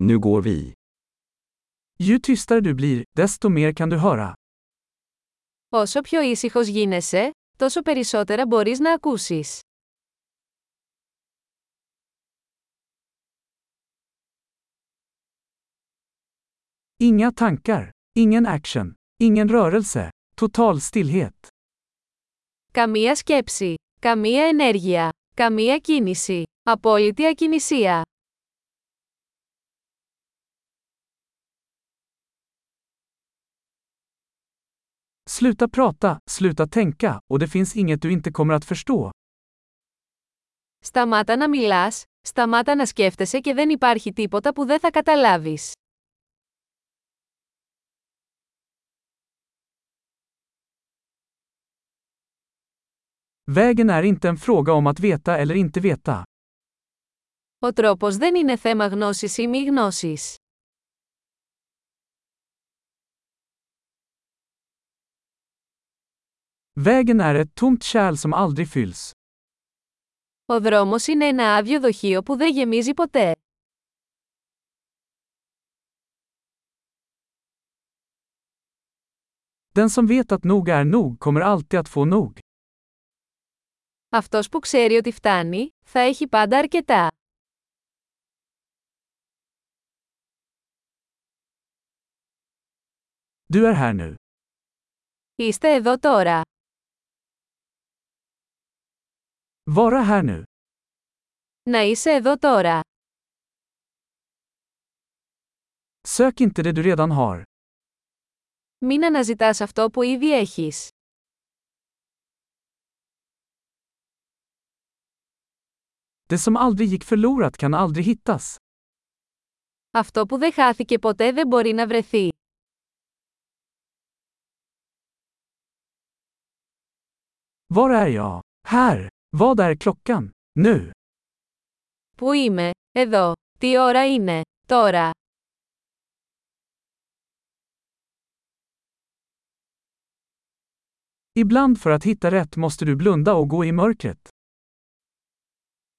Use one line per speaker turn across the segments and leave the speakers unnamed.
Nu går vi.
Ju tystare du blir, desto mer kan du höra.
Όσο πιο ήσυχος γίνεσαι, τόσο περισσότερα μπορείς να ακούσεις.
Inga tankar, ingen action, ingen rörelse, total stillhet.
Καμία σκέψη, καμία ενέργεια, καμία κίνηση, απόλυτη ακινησία.
Sluta prata, sluta tänka, och det finns inget du inte kommer att förstå.
Σταμάτα να μιλάς, σταμάτα να σκέφτεσαι και δεν υπάρχει τίποτα που δεν θα καταλάβεις.
Vägen är inte en fråga om att veta eller inte veta.
Ο τρόπος δεν είναι θέμα γνώσης ή μη γνώσης.
Vägen är ett tomt kärl som aldrig fylls.
Ο δρόμος είναι ένα άδειο δοχείο που δεν γεμίζει ποτέ.
Den som vet att nog är nog kommer alltid att få nog.
Αυτός που ξέρει ότι φτάνει, θα έχει πάντα αρκετά.
Du är här nu.
Είστε εδώ τώρα.
Vara här nu.
Να είσαι εδώ τώρα.
Sök inte det du redan har.
Μην αναζητάς αυτό που ήδη έχεις.
Det som aldrig gick förlorat kan aldrig hittas.
Αυτό που δεν χάθηκε ποτέ δεν μπορεί να βρεθεί.
Var är jag? Här. Vad är klockan? Nu.
Πού είμαι, εδώ. Τι ώρα είναι, τώρα.
Ibland för att hitta rätt måste du blunda och gå i mörkret.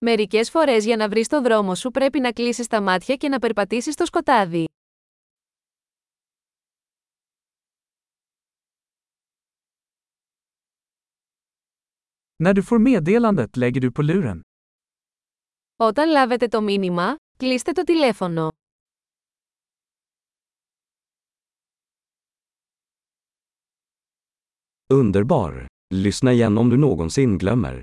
Μερικές φορές για να βρεις το δρόμο σου πρέπει να κλείσεις τα μάτια και να περπατήσεις στο σκοτάδι.
När du får meddelandet lägger du på luren.
Όταν λάβετε το μήνυμα, κλείστε το τηλέφωνο.
Underbar! Lyssna igen om du någonsin glömmer.